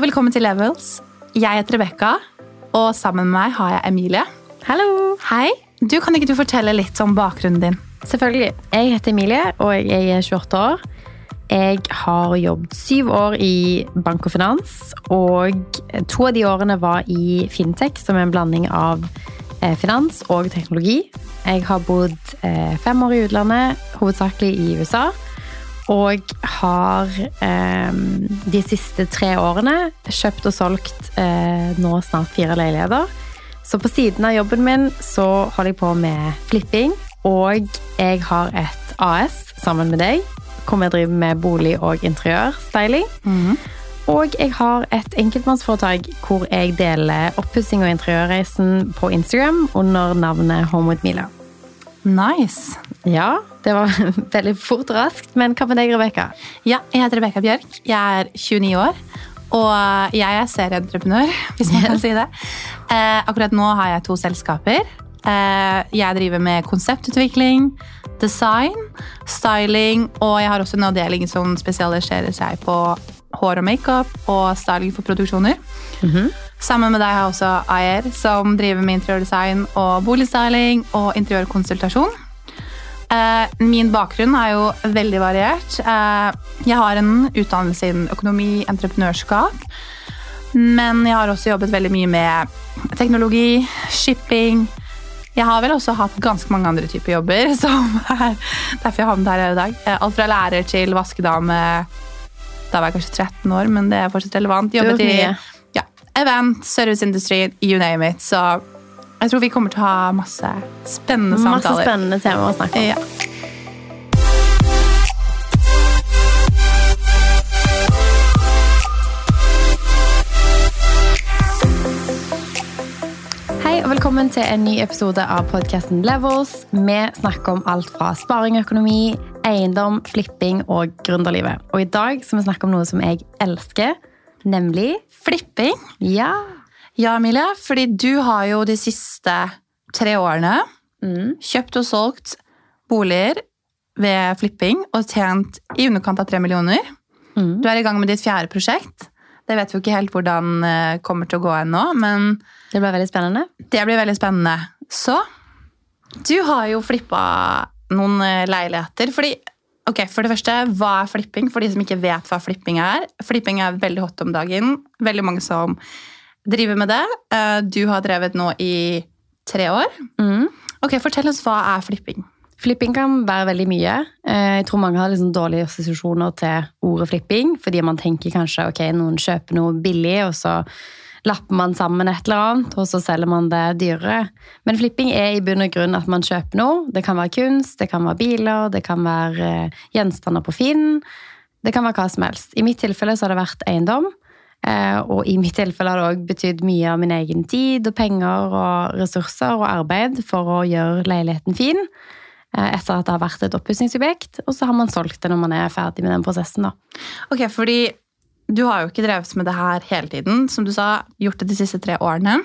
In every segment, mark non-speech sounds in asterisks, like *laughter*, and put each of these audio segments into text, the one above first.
Og velkommen til Levels. Jeg heter Rebekka, og sammen med meg har jeg Emilie. Hallo! Hei. Du, Kan ikke du fortelle litt om bakgrunnen din? Selvfølgelig. Jeg heter Emilie, og jeg er 28 år. Jeg har jobbet syv år i bank og finans, og to av de årene var i fintech, som er en blanding av eh, finans og teknologi. Jeg har bodd eh, fem år i utlandet, hovedsakelig i USA. Og har eh, de siste tre årene kjøpt og solgt eh, nå snart fire leiligheter. Så på siden av jobben min så holder jeg på med flipping. Og jeg har et AS sammen med deg, hvor vi driver med bolig- og interiørstyling. Og jeg har et enkeltmannsforetak hvor jeg deler oppussing og interiørreisen på Instagram under navnet Home with Mila. Nice. Ja, det var *laughs* veldig fort og raskt, men hva med deg, Rebekka? Ja, Jeg heter Rebekka Bjørk. Jeg er 29 år. Og jeg er serieentreprenør, *laughs* hvis man kan si det. Eh, akkurat nå har jeg to selskaper. Eh, jeg driver med konseptutvikling, design, styling, og jeg har også en avdeling som spesialiserer seg på hår og makeup og styling for produksjoner. Sammen med deg har jeg også Ayer, som driver med interiørdesign og boligstyling og interiørkonsultasjon. Eh, Min bakgrunn er jo veldig variert. Eh, Jeg har en utdannelse innen økonomi, entreprenørskap. Men jeg har også jobbet veldig mye med teknologi, shipping. Jeg har vel også hatt ganske mange andre typer jobber, *laughs* som er derfor jeg havnet her i dag. Eh, Alt fra lærer til vaskedame. Da var jeg kanskje 13 år, men det er fortsatt relevant. har Jobbet i event, serviceindustri, you name it. Så jeg tror vi kommer til å ha masse spennende Masse samtaler. spennende temaer å snakke om. Ja. Velkommen til en ny episode av podcasten Levels. Vi snakker om alt fra sparing økonomi, eiendom, flipping og gründerlivet. Og i dag skal vi snakke om noe som jeg elsker, nemlig Flipping. ja. Ja, Emilie, fordi du har jo de siste tre årene Mm. kjøpt og solgt boliger ved flipping og tjent i underkant av tre millioner. Mm. Du er i gang med ditt fjerde prosjekt. Det vet vi ikke helt hvordan det kommer til å gå ennå, men Det blir veldig spennende. det blir veldig spennende. Så du har jo flippa noen eh, leiligheter. Fordi, ok, For det første, hva er flipping? For de som ikke vet hva flipping er. Flipping er veldig hot om dagen. Veldig mange som driver med det. Eh, Du har drevet nå i tre år. Mm. Ok, Fortell oss hva er flipping. Flipping kan være veldig mye. Eh, Jeg tror mange har liksom dårlige assosiasjoner til ordet flipping, fordi man tenker kanskje ok, noen kjøper noe billig, og så lapper man sammen et eller annet, og så selger man det dyrere. Men flipping er i bunn og grunn at man kjøper noe. Det kan være kunst, det kan være biler, det kan være eh, gjenstander på Finn. Det kan være hva som helst. I mitt tilfelle så har det vært eiendom. Eh, Og i mitt tilfelle har det òg betydd mye av min egen tid og penger og ressurser og arbeid for å gjøre leiligheten fin eh, etter at det har vært et oppussingsobjekt, og så har man solgt det når man er ferdig med den prosessen. da. Ok, fordi du har jo ikke drevet med det her hele tiden. Som du sa, gjort det de siste tre årene.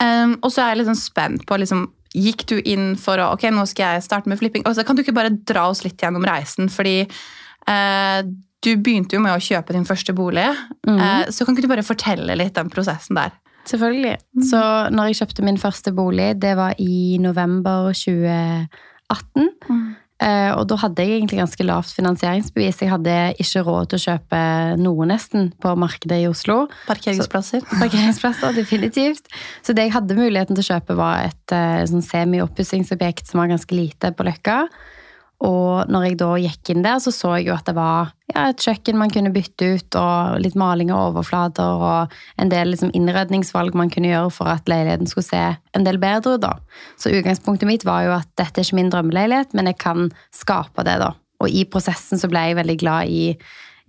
Um, og så er jeg litt sånn spent på liksom, Gikk du inn for å ok, nå skal jeg starte med flipping? Altså, kan du ikke bare dra oss litt gjennom reisen? Fordi uh, du begynte jo med å kjøpe din første bolig. Eh, så kan ikke du bare fortelle litt den prosessen der? Selvfølgelig. Så når jeg kjøpte min første bolig, det var i november 2018. Eh, Og da hadde jeg egentlig ganske lavt finansieringsbevis. Jeg hadde ikke råd til å kjøpe noe nesten på markedet i Oslo. Parkeringsplasser? Parkeringsplasser, definitivt. Så det jeg hadde muligheten til å kjøpe, var et eh, sånn semi-oppussingsobjekt som var ganske lite på Løkka. Og når jeg da gikk inn der, så så jeg jo at det var ja, et kjøkken man kunne bytte ut, og litt maling av overflater, og en del liksom, innredningsvalg man kunne gjøre for at leiligheten skulle se en del bedre ut. Så utgangspunktet mitt var jo at dette er ikke min drømmeleilighet, men jeg kan skape det, da. Og i prosessen så ble jeg veldig glad i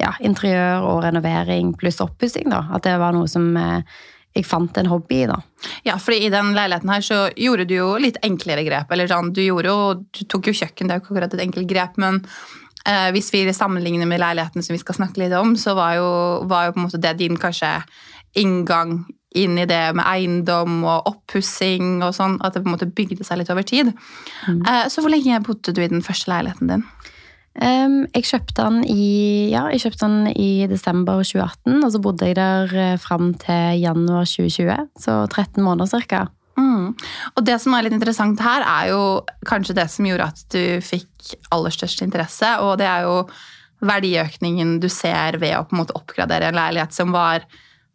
ja, interiør og renovering pluss oppussing, da. At det var noe som eh, jeg fant en hobby i, da. Ja, fordi i den leiligheten her så gjorde du jo litt enklere grep. Eller sånn, du, gjorde jo, du tok jo kjøkken, det er jo ikke akkurat et enkelt grep, men eh, hvis vi sammenligner med leiligheten som vi skal snakke litt om, så var jo, var jo på en måte det din kanskje inngang inn i det med eiendom og oppussing og sånn, at det på en måte bygde seg litt over tid. Eh, så hvor lenge bodde du i den første leiligheten din? Jeg kjøpte den i, ja, jeg kjøpte den i desember 2018, og så bodde jeg der eh, fram til januar 2020. Så 13 måneder cirka. Mm. Og det som er litt interessant her, er jo kanskje det som gjorde at du fikk aller størst interesse, og det er jo verdiøkningen du ser ved å på en måte oppgradere en leilighet som var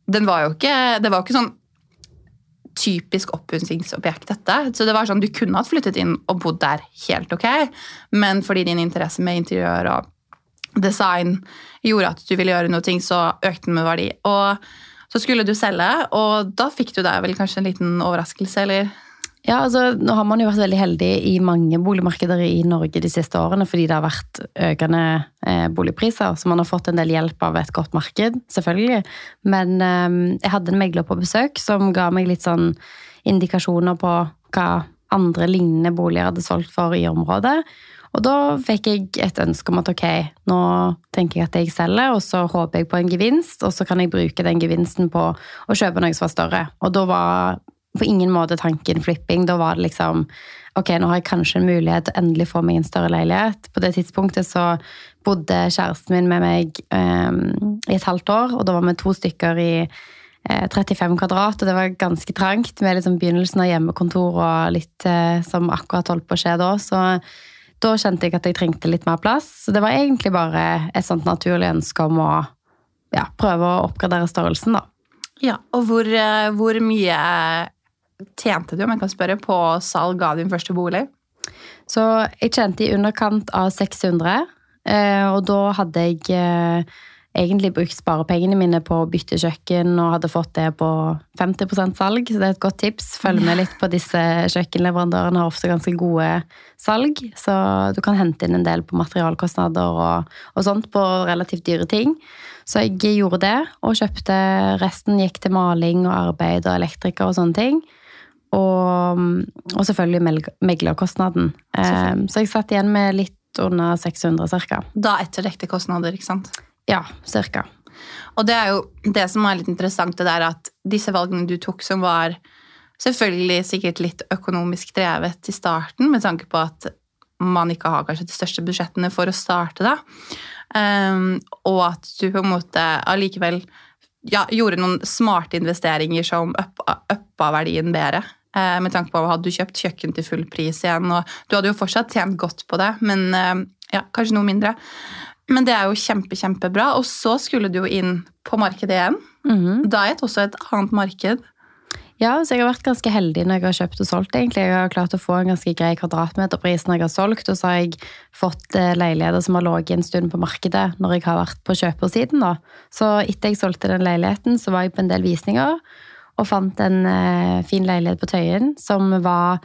den var jo ikke, Det var jo ikke sånn typisk oppussingsobjekt, dette. Så det var sånn, Du kunne hatt flyttet inn og bodd der helt ok, men fordi din interesse med interiør og design gjorde at du ville gjøre noe, ting, så økte den med verdi. Og så skulle du selge, og da fikk du deg vel kanskje en liten overraskelse, eller? Ja, altså, nå har man jo vært veldig heldig i mange boligmarkeder i Norge de siste årene, fordi det har vært økende eh, boligpriser, så man har fått en del hjelp av et godt marked, selvfølgelig. Men eh, jeg hadde en megler på besøk som ga meg litt sånn indikasjoner på hva andre lignende boliger hadde solgt for i området. Og da fikk jeg et ønske om at ok, nå tenker jeg at jeg selger, og så håper jeg på en gevinst, og så kan jeg bruke den gevinsten på å kjøpe noe som var større. Og da var på ingen måte tanken flipping. Da var det liksom Ok, nå har jeg kanskje en mulighet til å endelig få meg en større leilighet. På det tidspunktet så bodde kjæresten min med meg um, i et halvt år, og da var vi to stykker i eh, 35 kvadrat, og det var ganske trangt med liksom begynnelsen av hjemmekontor og litt eh, som akkurat holdt på å skje da. Så da kjente jeg at jeg trengte litt mer plass. Så det var egentlig bare et sånt naturlig ønske om å ja, prøve å oppgradere størrelsen, da. Ja, og hvor, eh, hvor mye tjente du, om jeg kan spørre, på salg av din første bolig? Så jeg tjente i underkant av 600, eh, og da hadde jeg eh, egentlig brukt sparepengene mine på å bytte kjøkken og hadde fått det på 50% salg, så det er et godt tips. Følg med litt på disse kjøkkenleverandørene, har ofte ganske gode salg, så du kan hente inn en del på materialkostnader og, og sånt på relativt dyre ting. Så jeg gjorde det, og kjøpte resten, gikk til maling og arbeid og elektriker og sånne ting. Og, og selvfølgelig meglerkostnaden. Så jeg satt igjen med litt under 600 ca. Da etter dekte kostnader, ikke sant? Ja, ca. Og det er jo det som er litt interessant, det der at disse valgene du tok, som var selvfølgelig sikkert litt økonomisk drevet i starten, med tanke på at man ikke har kanskje de største budsjettene for å starte, da. Um, og at du på en måte allikevel ja, gjorde noen smarte investeringer som uppa verdien bedre. Uh, med tanke på hadde du kjøpt kjøkken til full pris igjen, og du hadde jo fortsatt tjent godt på det, men uh, ja, kanskje noe mindre. Men det er jo kjempe, kjempebra. Og så skulle du jo inn på markedet igjen. Mm -hmm. Da det også et annet marked. Ja, så jeg har vært ganske heldig når jeg har kjøpt og solgt. egentlig. Jeg har klart å få en ganske grei kvadratmeterpris når jeg har solgt, og så har jeg fått eh, leiligheter som har ligget en stund på markedet når jeg har vært på kjøpersiden. da. Så etter jeg solgte den leiligheten, så var jeg på en del visninger og fant en eh, fin leilighet på Tøyen som var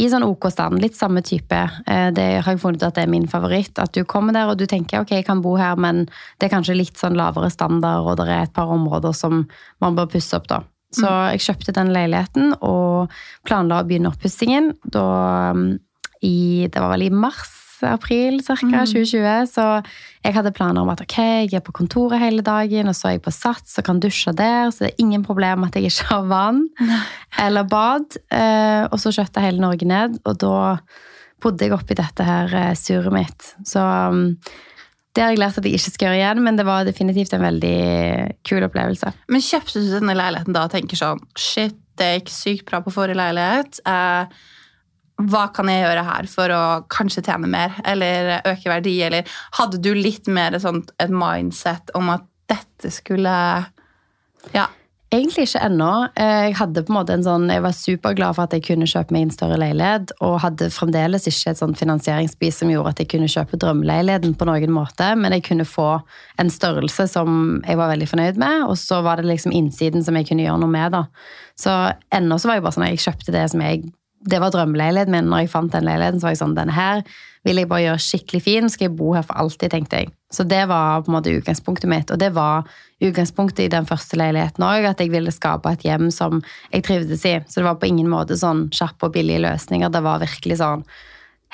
i sånn OK stand. Litt samme type. Eh, det har jeg funnet at det er min favoritt. At du kommer der og du tenker ok, jeg kan bo her, men det er kanskje litt sånn lavere standard, og det er et par områder som man bør pusse opp, da. Så mm. jeg kjøpte den leiligheten og planla å begynne oppussingen da mm, i Det var vel i mars april ca. Mm. 2020. Så jeg hadde planer om at ok, jeg er på kontoret hele dagen, og så er jeg på Sats og kan dusje der, så det er ingen problem at jeg ikke har vann eller bad. Eh, og så jeg hele Norge ned, og da bodde jeg oppi dette her surret suret mitt. Så mm, det har jeg lært at jeg ikke skal gjøre igjen, men det var definitivt en veldig kul opplevelse. Men kjøpte du denne leiligheten da og tenker sånn Shit, det gikk sykt bra på forrige leilighet. Eh, hva kan jeg gjøre her for å kanskje tjene mer eller øke verdi? Eller hadde du litt mer sånt, et mindset om at dette skulle Ja. Egentlig ikke ennå. Jeg hadde på en måte en sånn, jeg var superglad for at jeg kunne kjøpe meg en større leilighet, og hadde fremdeles ikke et sånt finansieringsbis som gjorde at jeg kunne kjøpe drømmeleiligheten på noen måte, men jeg kunne få en størrelse som jeg var veldig fornøyd med, og så var det liksom innsiden som jeg kunne gjøre noe med. da. Så ennå så var jeg bare sånn at jeg kjøpte det som jeg det var drømmeleiligheten min. Når jeg fant den leiligheten, så var jeg sånn Denne her vil jeg bare gjøre skikkelig fin. Skal jeg bo her for alltid, tenkte jeg. Så det var på en måte utgangspunktet mitt. Og det var utgangspunktet i den første leiligheten òg, at jeg ville skape et hjem som jeg trivdes i. Så det var på ingen måte sånn kjappe og billige løsninger. Det var virkelig sånn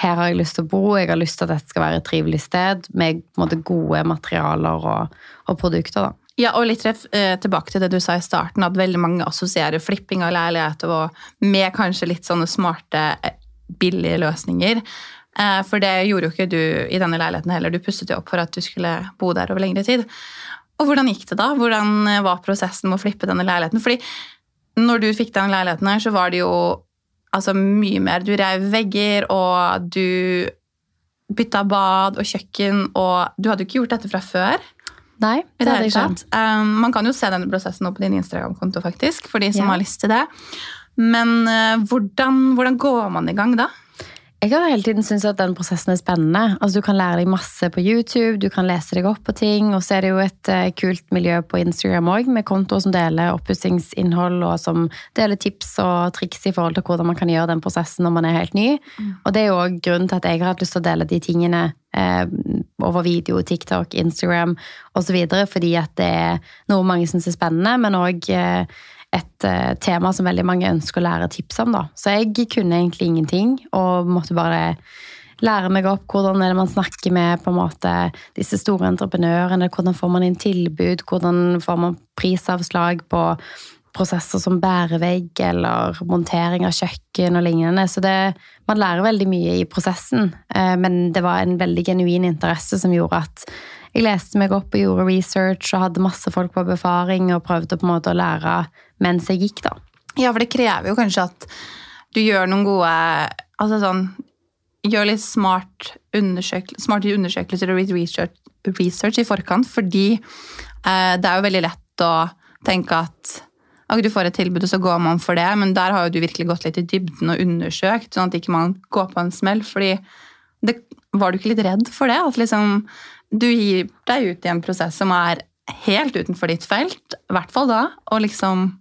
her har jeg lyst til å bo, jeg har lyst til at dette skal være et trivelig sted med måte, gode materialer og, og produkter. da. Ja, og litt eh, tilbake til det du sa i starten, at veldig mange assosierer flipping av leiligheter med kanskje litt sånne smarte, eh, billige løsninger. Eh, For det gjorde jo ikke du i denne leiligheten heller. Du pusset jo opp for at du skulle bo der over lengre tid. Og hvordan gikk det da? Hvordan eh, var prosessen med å flippe denne leiligheten? Fordi når du fikk denne leiligheten her, så var det jo altså, mye mer. Du rev vegger, og du bytta bad og kjøkken, og du hadde jo ikke gjort dette fra før. Nei, det det hadde jeg ikke. Um, man kan jo se denne prosessen nå på din Instagram-konto, faktisk, for de som Ja. har lyst til det. Men uh, hvordan, hvordan går man i gang da? Jeg har hele tiden syntes at den prosessen er spennende. Altså, du kan lære deg masse på YouTube, du kan lese deg opp på ting, og så er det jo et uh, kult miljø på Instagram òg, med kontoer som deler oppussingsinnhold, og som deler tips og triks i forhold til hvordan man kan gjøre den prosessen når man er helt ny. Og det er jo òg grunnen til at jeg har hatt lyst til å dele de tingene eh, over video, TikTok, Instagram osv., fordi at det er noe mange syns er spennende, men òg eh, et eh, tema som veldig mange ønsker å lære tips om. Da. Så jeg kunne egentlig ingenting, og måtte bare lære meg opp hvordan man snakker med måte disse store entreprenørene, hvordan får man inn tilbud, hvordan får man prisavslag på prosesser som bærevegg eller montering av kjøkken og lignende. Så det, man lærer veldig mye i prosessen, eh, men det var en veldig genuin interesse som gjorde at jeg leste meg opp og gjorde research og hadde masse folk på befaring og prøvde på en måte å lære mens jeg gikk, da. Ja, for det krever jo kanskje at du gjør noen gode altså sånn, Gjør litt smart undersøk, smarte undersøkelser og research, research i forkant, fordi eh, det er jo veldig lett å tenke at du får et tilbud, og så går man for det, men der har jo du virkelig gått litt i dybden og undersøkt, sånn at ikke man går på en smell. fordi det, Var du ikke litt redd for det? At liksom, du gir deg ut i en prosess som er helt utenfor ditt felt, i hvert fall da, og liksom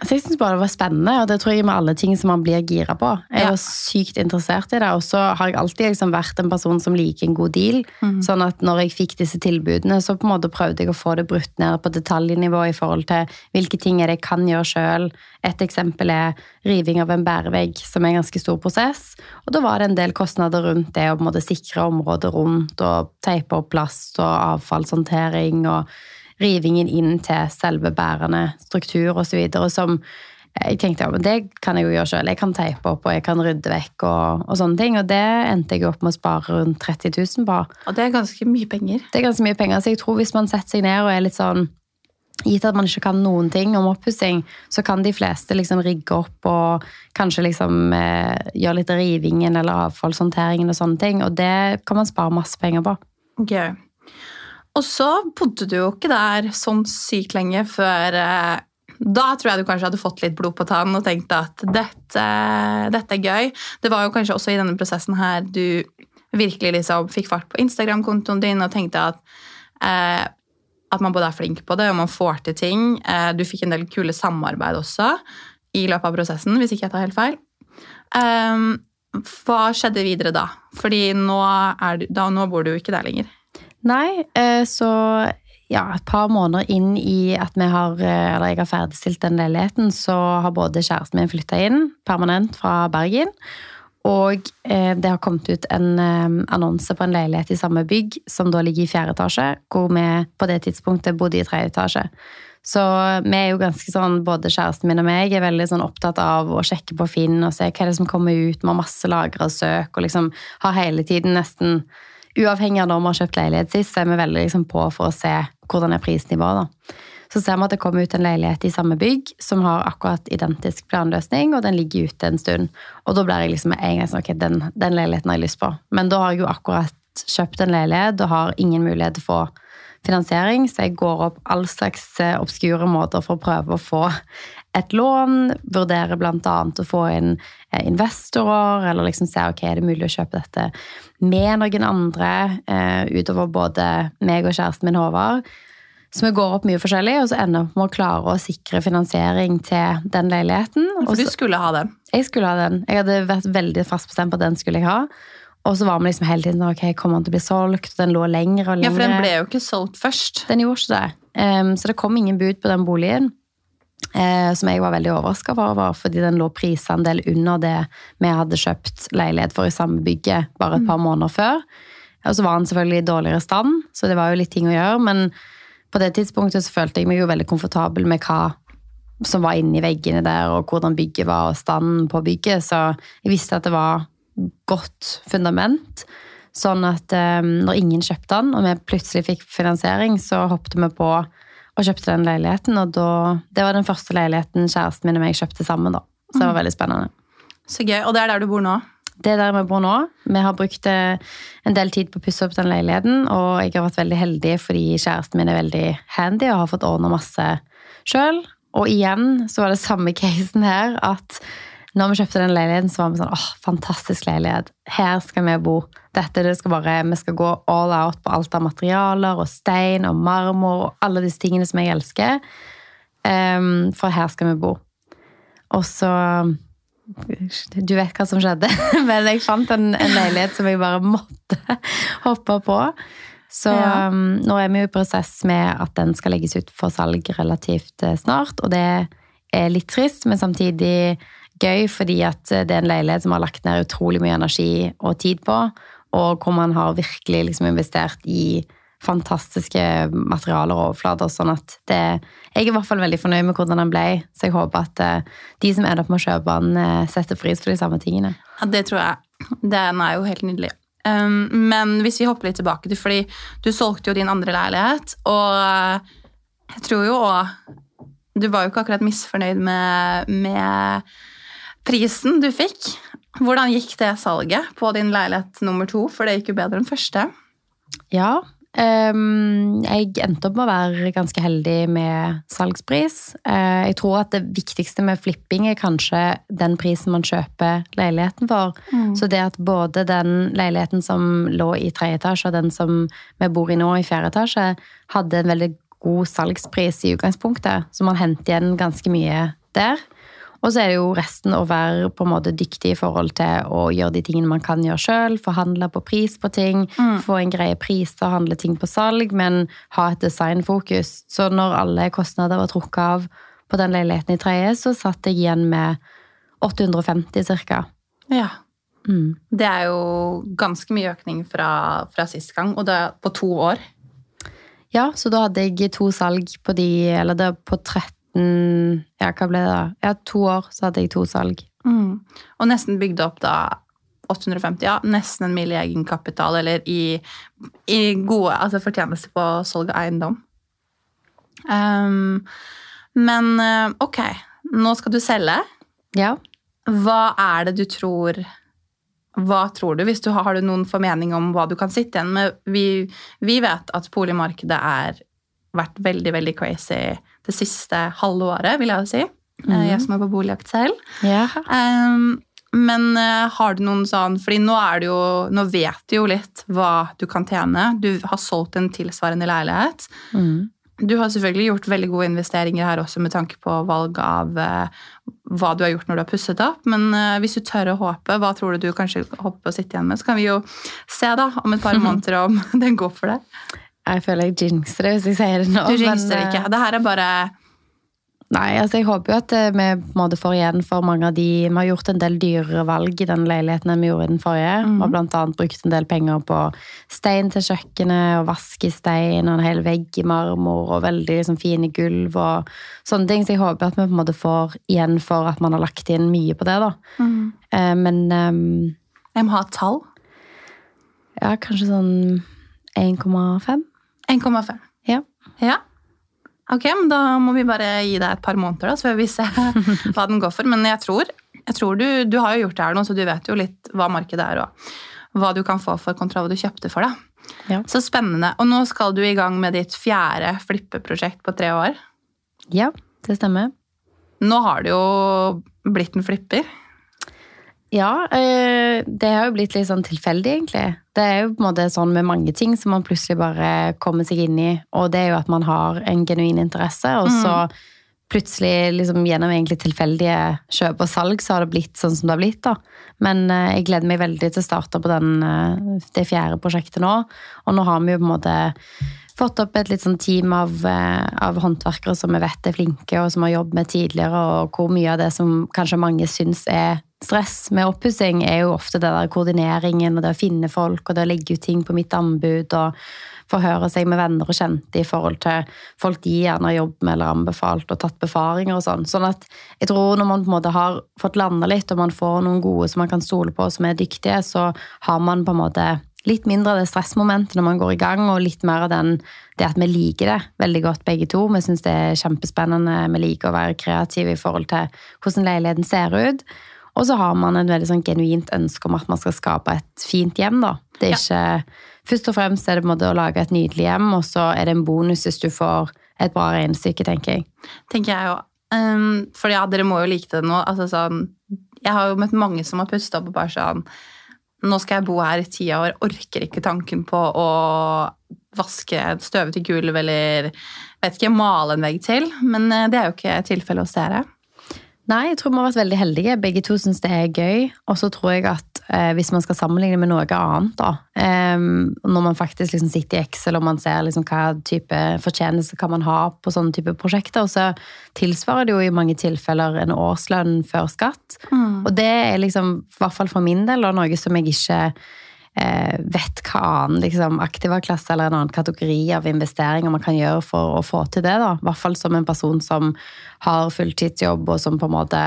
Så jeg synes bare det var spennende, og det tror jeg med alle ting som man blir gira på. Jeg Ja. var sykt interessert i det, og så har jeg alltid liksom vært en person som liker en god deal. Mm. Sånn at når jeg fikk disse tilbudene, så på en måte prøvde jeg å få det brutt ned på detaljnivå i forhold til hvilke ting er det jeg kan gjøre sjøl. Et eksempel er riving av en bærevegg, som er en ganske stor prosess. Og da var det en del kostnader rundt det å på en måte sikre området rundt, og teipe opp plast og avfallshåndtering og rivingen inn til selve bærende struktur osv. Som jeg tenkte ja, men det kan jeg jo gjøre sjøl. Jeg kan teipe opp og jeg kan rydde vekk og, og sånne ting. Og det endte jeg opp med å spare rundt 30 000 på. Og det er ganske mye penger. Det er ganske mye penger, så jeg tror hvis man setter seg ned og er litt sånn Gitt at man ikke kan noen ting om oppussing, så kan de fleste liksom rigge opp og kanskje liksom eh, gjøre litt rivingen eller avfallshåndteringen og sånne ting. Og det kan man spare masse penger på. Gøy. Og så bodde du jo ikke der sånn sykt lenge før eh, Da tror jeg du kanskje hadde fått litt blod på tann og tenkt at dette, dette er gøy. Det var jo kanskje også i denne prosessen her du virkelig liksom fikk fart på Instagram-kontoen din og tenkte at eh, at man både er flink på det og man får til ting. Eh, du fikk en del kule samarbeid også i løpet av prosessen, hvis ikke jeg tar helt feil. Eh, hva skjedde videre da? Fordi nå, du, da, nå bor du jo ikke der lenger. Nei, eh, så ja, et par måneder inn i at har, eh, jeg har ferdigstilt den leiligheten, så har både kjæresten min flytta inn permanent fra Bergen. Og eh, det har kommet ut en annonse på en leilighet i samme bygg, som da ligger i fjerde etasje, hvor vi på det tidspunktet bodde i tredje etasje. Så vi er jo ganske sånn, både kjæresten min og meg er veldig sånn opptatt av å sjekke på Finn og se hva er det som kommer ut. Vi har masse lagra søk og liksom har hele tiden nesten Uavhengig av når vi har kjøpt leilighet sist, så er vi veldig liksom på for å se hvordan er prisnivået. da. Så ser vi at det kommer ut en leilighet i samme bygg som har akkurat identisk planløsning, og den ligger ute en stund. Og da blir jeg liksom en gang sånn, ok, den, den leiligheten har jeg lyst på. Men da har jeg jo akkurat kjøpt en leilighet og har ingen mulighet til å få finansiering, så jeg går opp all slags eh, obskure måter for å prøve å få et lån. vurdere bl.a. å få inn eh, investorer, eller liksom se ok, er det mulig å kjøpe dette med noen andre, eh, utover både meg og kjæresten min Håvard. Så vi går opp mye forskjellig, og så ender vi med å klare å sikre finansiering til den leiligheten. For du skulle ha den. jeg skulle ha den. Jeg hadde vært veldig fast bestemt på at den skulle jeg ha. Og så var vi liksom hele tiden ok, kommer den til å bli solgt? Den lå lenger og Ja, for den ble jo ikke solgt først. Den gjorde ikke det. Um, så det kom ingen bud på den boligen. Eh, som jeg var veldig overraska over, fordi den lå prisandel under det vi hadde kjøpt leilighet for i samme bygget bare et par måneder før. Og så var den selvfølgelig i dårligere stand, så det var jo litt ting å gjøre. Men på det tidspunktet så følte jeg meg jo veldig komfortabel med hva som var inni veggene der, og hvordan bygget var, og standen på bygget. Så jeg visste at det var godt fundament. Sånn at eh, når ingen kjøpte den, og vi plutselig fikk finansiering, så hoppet vi på og kjøpte den leiligheten. Og da, det var den første leiligheten kjæresten min og meg kjøpte sammen. da. Så det var veldig spennende. Så gøy. Og det er der du bor nå? Det er der vi bor nå. Vi har brukt eh, en del tid på å pusse opp den leiligheten, og jeg har vært veldig heldig fordi kjæresten min er veldig handy og har fått ordna masse sjøl. Og igjen så var det samme *laughs* casen her, at når vi kjøpte den leiligheten, så var vi sånn åh, fantastisk leilighet. Her skal vi bo. Dette det skal bare, Vi skal gå all out på alt av materialer og stein og marmor og alle disse tingene som jeg elsker. Um, for her skal vi bo. Og så Du vet hva som skjedde, *laughs* men jeg fant en, en leilighet som jeg bare måtte hoppe på. Så Ja. um, nå er vi jo i prosess med at den skal legges ut for salg relativt eh, snart. Og det er litt trist, men samtidig gøy, fordi at eh, det er en leilighet som har lagt ned utrolig mye energi og tid på, og hvor man har virkelig liksom investert i fantastiske materialer og overflater. sånn at det, Jeg er i hvert fall veldig fornøyd med hvordan den ble, så jeg håper at eh, de som ender opp med å kjøpe den, eh, setter pris på de samme tingene. Ja, det tror jeg. Den er jo helt nydelig. Um, men hvis vi hopper litt tilbake til, fordi du solgte jo din andre leilighet, og jeg tror jo òg Du var jo ikke akkurat misfornøyd med, med prisen du fikk. Hvordan gikk det salget på din leilighet nummer to? For det gikk jo bedre enn første. Ja. Um, jeg endte opp med å være ganske heldig med salgspris. Uh, jeg tror at det viktigste med flipping er kanskje den prisen man kjøper leiligheten for. Så det at både den leiligheten som lå i tredje etasje, og den som vi bor i nå i fjerde etasje, hadde en veldig god salgspris i utgangspunktet. Så man henter igjen ganske mye der. Og så er det jo resten å være på en måte dyktig i forhold til å gjøre de tingene man kan gjøre sjøl. Forhandle på pris på ting, få en greie pris til å handle ting på salg, men ha et designfokus. Så når alle kostnader var trukket av på den leiligheten i tredje, så satt jeg igjen med 850 ca. Ja. Mm. Det er jo ganske mye økning fra, fra sist gang, og det er på to år. Ja, så da hadde jeg to salg på de, eller det på 13 Ja, hva ble det da? Ja, to år så hadde jeg to salg. Mm. Og nesten bygde opp da 850, ja, nesten en mil i egenkapital, eller i, i gode altså fortjeneste på salg av eiendom. Um, men eh, ok, nå skal du selge. Ja. Hva er det du tror Hva tror du, hvis du har, har du noen formening om hva du kan sitte igjen med? Vi, vi vet at boligmarkedet har vært veldig, veldig crazy det siste halve året, vil jeg jo si. Mm. Jeg som er på boligjakt selv. Yeah. Um, men eh, har du noen sånn fordi nå er det jo Nå vet du jo litt hva du kan tjene. Du har solgt en tilsvarende leilighet. Mm. Du har selvfølgelig gjort veldig gode investeringer her også med tanke på valg av eh, hva du har gjort når du har pusset opp. Men hvis du tør å håpe, hva tror du du kanskje håper på å sitte igjen med? Så kan vi jo se da om et par *laughs* måneder om *laughs* den går for deg. Jeg føler jeg jinxer det hvis jeg sier det nå. Du jinxer eh, ikke. Det her er bare Nei, altså jeg håper jo at eh, vi på en måte får igjen for mange av de Vi har gjort en del dyrere valg i den leiligheten enn vi gjorde i den forrige. Vi har blant annet brukt en del penger på stein til kjøkkenet og vaskestein og en hel vegg i marmor og veldig liksom, fine gulv og sånne ting. Så jeg håper at vi på en måte får igjen for at man har lagt inn mye på det, da. Eh, Men um, Jeg må ha et tall. ja, kanskje sånn 1,5? 1,5. Ja. Ja. Ok, men da må vi bare gi deg et par måneder, da, så får vi se *laughs* hva den går for. Men jeg tror, jeg tror du, du har jo gjort det her nå, så du vet jo litt hva markedet er, og hva du kan få for kontra hva du kjøpte for, da. Ja. Så spennende. Og nå skal du i gang med ditt fjerde flippeprosjekt på tre år. ja, det stemmer. Nå har du jo blitt en flipper. Ja, eh, det har jo blitt litt sånn tilfeldig, egentlig. Det er jo på en måte sånn med mange ting som man plutselig bare kommer seg inn i. Og det er jo at man har en genuin interesse, og så plutselig liksom gjennom egentlig tilfeldige kjøp og salg, så har det blitt sånn som det har blitt. da. Men eh, jeg gleder meg veldig til å starte på den, eh, det fjerde prosjektet nå. Og nå har vi jo på en måte fått opp et litt sånn team av, av håndverkere som vi vet er flinke, og som har jobbet med tidligere, og hvor mye av det som kanskje mange syns er stress med oppussing, er jo ofte det der koordineringen og det å finne folk og det å legge ut ting på mitt anbud og forhøre seg med venner og kjente i forhold til folk de gjerne har jobbet med eller anbefalt og tatt befaringer og sånn. Sånn at jeg tror når man på en måte har fått landa litt, og man får noen gode som man kan stole på, som er dyktige, så har man på en måte litt mindre av det stressmomentet når man går i gang, og litt mer av den, det at vi liker det veldig godt begge to. Vi syns det er kjempespennende. Vi liker å være kreative i forhold til hvordan leiligheten ser ut. Og så har man en veldig sånn genuint ønske om at man skal skape et fint hjem. da. Det er ikke, Først og fremst er det på en måte å lage et nydelig hjem, og så er det en bonus hvis du får et bra regnestykke, tenker jeg. Tenker jeg jo. Um, for ja, dere må jo like det nå. Altså, sånn, jeg har jo møtt mange som har pustet opp og bare sånn Nå skal jeg bo her i ti år, orker ikke tanken på å vaske et støvete gulv eller vet ikke, male en vegg til. Men eh, det er jo ikke tilfellet hos dere. Nei, jeg tror vi har vært veldig heldige. Begge to syns det er gøy. Og så tror jeg at eh, hvis man skal sammenligne med noe annet, da eh, Når man faktisk liksom sitter i Excel og man ser liksom hva type fortjeneste kan man ha på sånne type prosjekter, så tilsvarer det jo i mange tilfeller en årslønn før skatt. Mm. Og det er liksom, i hvert fall for min del, noe som jeg ikke vet hva annen liksom, aktivaklasse eller en annen kategori av investeringer man kan gjøre for å få til det. da. I hvert fall som en person som har fulltidsjobb, og som på en måte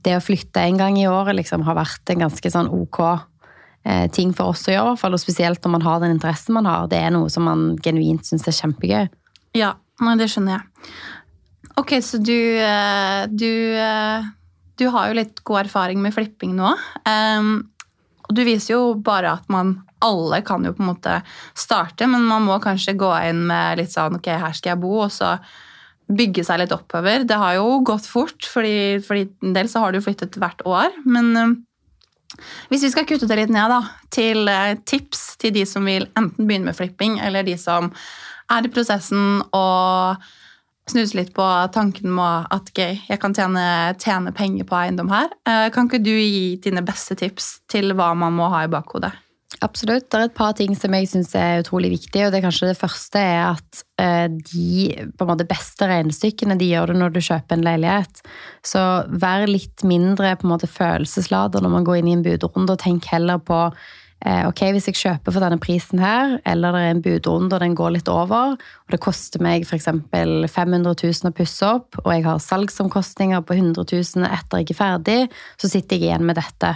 Det å flytte en gang i året liksom, har vært en ganske sånn ok eh, ting for oss å gjøre. For, og spesielt når man har den interessen man har. Det er noe som man genuint syns er kjempegøy. Ja, det skjønner jeg. Ok, så du, eh, du, du har jo litt god erfaring med flipping nå. Um, og du viser jo bare at man alle kan jo på en måte starte, men man må kanskje gå inn med litt sånn Ok, her skal jeg bo, og så bygge seg litt oppover. Det har jo gått fort, fordi for en del så har du flyttet hvert år. Men uh, hvis vi skal kutte det litt ned da, til uh, tips til de som vil enten begynne med flipping, eller de som er i prosessen og snuse litt på tanken med at gøy, jeg kan tjene, tjene, penger på eiendom her. Eh, kan ikke du gi dine beste tips til hva man må ha i bakhodet? Absolutt. Det er et par ting som jeg syns er utrolig viktig. og Det er kanskje det første er at eh, de beste regnestykkene de gjør det når du kjøper en leilighet. Så vær litt mindre på en måte følelsesladet når man går inn i en budrunde, og tenk heller på ok, hvis jeg kjøper for denne prisen her, eller det er en budrunde og den går litt over, og det koster meg f.eks. 500 000 å pusse opp, og jeg har salgsomkostninger på 100 000 etter jeg er ferdig, så sitter jeg igjen med dette.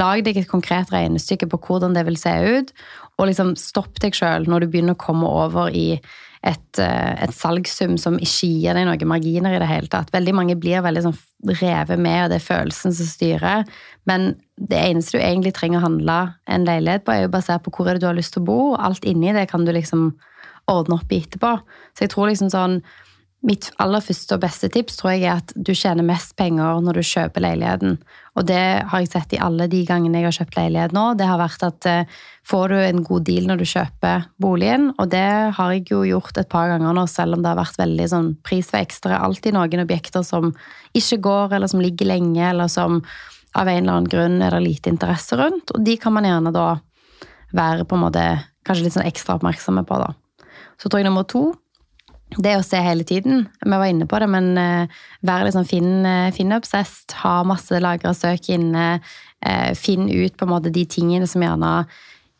Lag deg et konkret regnestykke på hvordan det vil se ut, og liksom stopp deg sjøl når du begynner å komme over i et, eh, et salgssum som ikke gir deg noen marginer i det hele tatt. Veldig mange blir veldig sånn revet med, og det er følelsen som styrer. Men det eneste du egentlig trenger å handle en leilighet på, er jo basert på hvor er det du har lyst til å bo, alt inni det kan du liksom ordne opp i etterpå. Så jeg tror liksom sånn Mitt aller første og beste tips tror jeg er at du tjener mest penger når du kjøper leiligheten. Og det har jeg sett i alle de gangene jeg har kjøpt leilighet nå. Det har vært at eh, får du en god deal når du kjøper boligen, og det har jeg jo gjort et par ganger nå, selv om det har vært veldig sånn prisvekst. Det er alltid noen objekter som ikke går, eller som ligger lenge, eller som av en eller annen grunn er det lite interesse rundt, og de kan man gjerne da være på en måte kanskje litt sånn ekstra oppmerksomme på, da. Så tror jeg nummer to det å se hele tiden. Vi var inne på det, men uh, være liksom Finn-obsessed, uh, ha masse lagra søk inne. Uh, finn ut på en måte de tingene som gjerne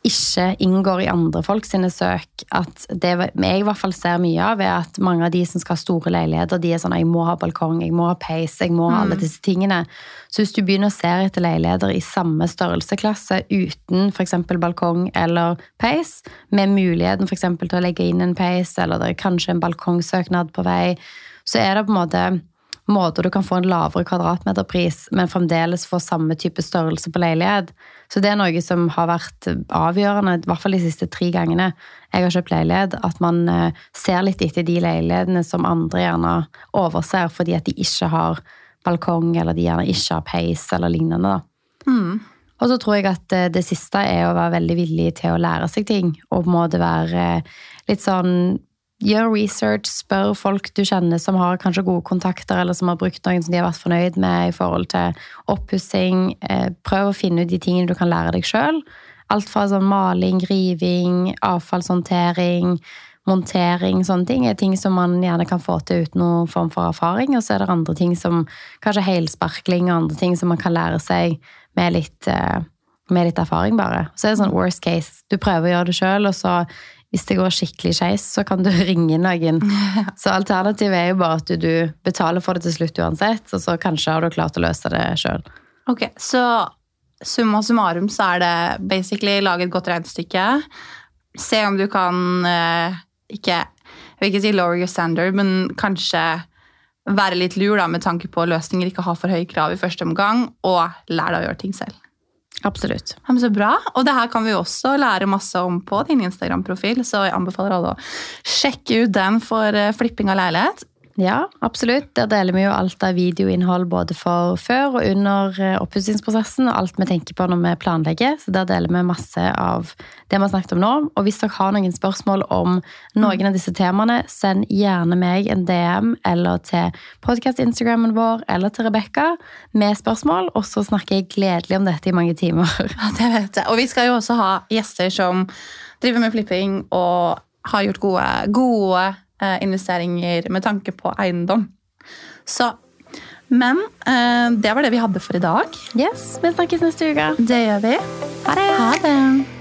ikke inngår i andre folk sine søk. At det jeg i hvert fall ser mye av, er at mange av de som skal ha store leiligheter, de er sånn 'jeg må ha balkong, jeg må ha peis, jeg må ha alle mm. disse tingene'. Så hvis du begynner å se etter leiligheter i samme størrelseklasse uten f.eks. balkong eller peis, med muligheten f.eks. til å legge inn en peis, eller det er kanskje en balkongsøknad på vei, så er det på en måte måter du kan få en lavere kvadratmeterpris, men fremdeles få samme type størrelse på leilighet. Så det er noe som har vært avgjørende, i hvert fall de siste tre gangene jeg har kjøpt leilighet, at man eh, ser litt etter de leilighetene som andre gjerne overser fordi at de ikke har balkong, eller de gjerne ikke har peis, eller lignende. Mm. Og så tror jeg at eh, det siste er å være veldig villig til å lære seg ting, og på en måte være litt sånn Gjør research, spør folk du kjenner som har kanskje gode kontakter, eller som har brukt noen som de har vært fornøyd med i forhold til oppussing. Eh, prøv å finne ut de tingene du kan lære deg sjøl. Alt fra sånn maling, riving, avfallshåndtering, montering, sånne ting er ting som man gjerne kan få til uten noen form for erfaring. Og så er det andre ting som kanskje helsparkling og andre ting som man kan lære seg med litt, eh, med litt erfaring, bare. Så er det sånn worst case. Du prøver å gjøre det sjøl, og så hvis det går skikkelig skeis, så kan du *laughs* ringe noen. *laughs* Så alternativet er jo bare at du, du betaler for det til slutt uansett, og så kanskje har du klart å løse det sjøl. Ok, så summa summarum så er det basically lage et godt regnestykke. Se om du kan eh, ikke Jeg vil ikke si lower your standard, men kanskje være litt lur da, med tanke på løsninger, ikke ha for høye krav i første omgang, og lær deg å gjøre ting selv. Absolutt. Ja, men så bra. Og det her kan vi også lære masse om på din Instagram-profil, så jeg anbefaler alle å sjekke ut den for eh, flipping av leilighet. Ja, absolutt. Der deler vi jo alt av videoinnhold både for før og under eh, oppussingsprosessen, og alt vi tenker på når vi planlegger. Så der deler vi masse av det vi har snakket om nå. Og hvis dere har noen spørsmål om noen av disse temaene, send gjerne meg en DM eller til podkast-instagrammen vår eller til Rebekka med spørsmål, og så snakker jeg gledelig om dette i mange timer. *laughs* Ja, det vet jeg. Og vi skal jo også ha gjester som driver med flipping og har gjort gode, gode investeringer med tanke på eiendom. Så Men eh, det var det vi hadde for i dag. Yes, Vi snakkes neste uke. Det gjør vi. Ha det! Ha det.